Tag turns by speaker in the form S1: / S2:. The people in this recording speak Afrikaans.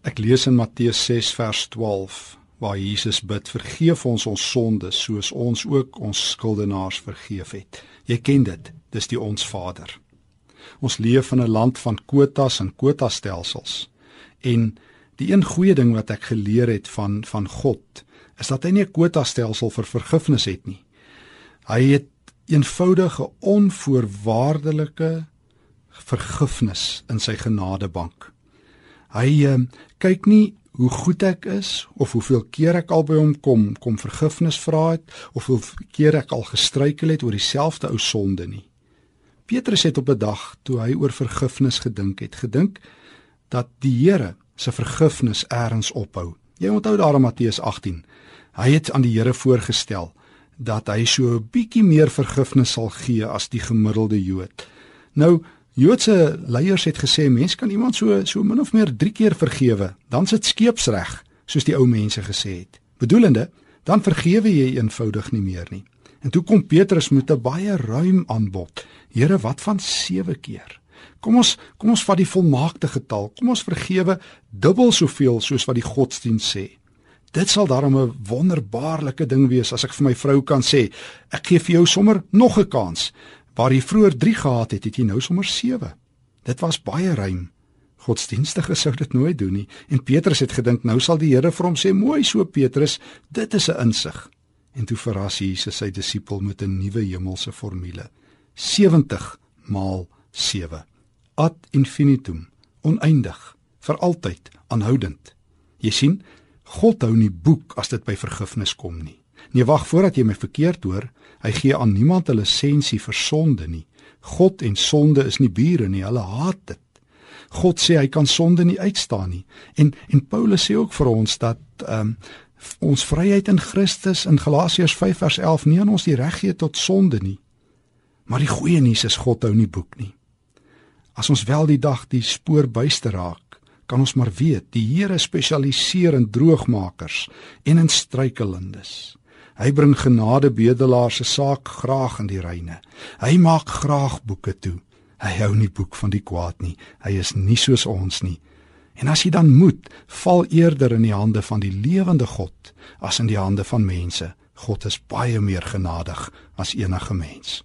S1: Ek lees in Matteus 6 vers 12 waar Jesus bid: "Vergeef ons ons sondes soos ons ook ons skuldenaars vergeef het." Jy ken dit, dis die ons Vader. Ons leef in 'n land van kwotas en kwotastelsels. En die een goeie ding wat ek geleer het van van God is dat hy nie 'n kwotastelsel vir vergifnis het nie. Hy het eenvoudige onvoorwaardelike vergifnis in sy genadebank. Hy uh, kyk nie hoe goed ek is of hoeveel keer ek al by hom kom kom vergifnis vra het of hoeveel keer ek al gestruikel het oor dieselfde ou sonde nie. Petrus het op 'n dag toe hy oor vergifnis gedink het, gedink dat die Here se vergifnis eers ophou. Jy onthou daar in Matteus 18. Hy het aan die Here voorgestel dat hy so 'n bietjie meer vergifnis sal gee as die gemiddelde Jood. Nou Joodse leiers het gesê mens kan iemand so so min of meer 3 keer vergewe, dan sit skeepsreg, soos die ou mense gesê het. Bedoelende, dan vergewe jy eenvoudig nie meer nie. En toe kom Petrus met 'n baie ruim aanbod. Here, wat van 7 keer? Kom ons kom ons vat die volmaakte getal. Kom ons vergewe dubbel soveel soos wat die godsdiens sê. Dit sal darem 'n wonderbaarlike ding wees as ek vir my vrou kan sê, ek gee vir jou sommer nog 'n kans. Waar jy vroeër 3 gehad het, het jy nou sommer 7. Dit was baie ruim. Godsdienstige sou dit nooit doen nie. En Petrus het gedink nou sal die Here vir hom sê: "Mooi so Petrus, dit is 'n insig." En toe verras Jesus sy disipel met 'n nuwe hemelse formule: 70 maal 7. Ad infinitum, oneindig, vir altyd, aanhoudend. Jy sien, God hou nie boek as dit by vergifnis kom nie. Nee, wag voordat jy my verkeerd hoor. Hy gee aan niemand 'n lisensie vir sonde nie. God en sonde is nie bure nie, hulle haat dit. God sê hy kan sonde nie uitstaan nie. En en Paulus sê ook vir ons dat ehm um, ons vryheid in Christus in Galasiërs 5 vers 11 nie aan ons die reg gee tot sonde nie. Maar die goeie nuus is God hou nie boek nie. As ons wel die dag die spoor byste raak, kan ons maar weet die Here spesialiseer in droogmakers en in struikelendes. Hy bring genade bedelaars se saak graag in die reine. Hy maak graag boeke toe. Hy hou nie boek van die kwaad nie. Hy is nie soos ons nie. En as jy dan moet, val eerder in die hande van die lewende God as in die hande van mense. God is baie meer genadig as enige mens.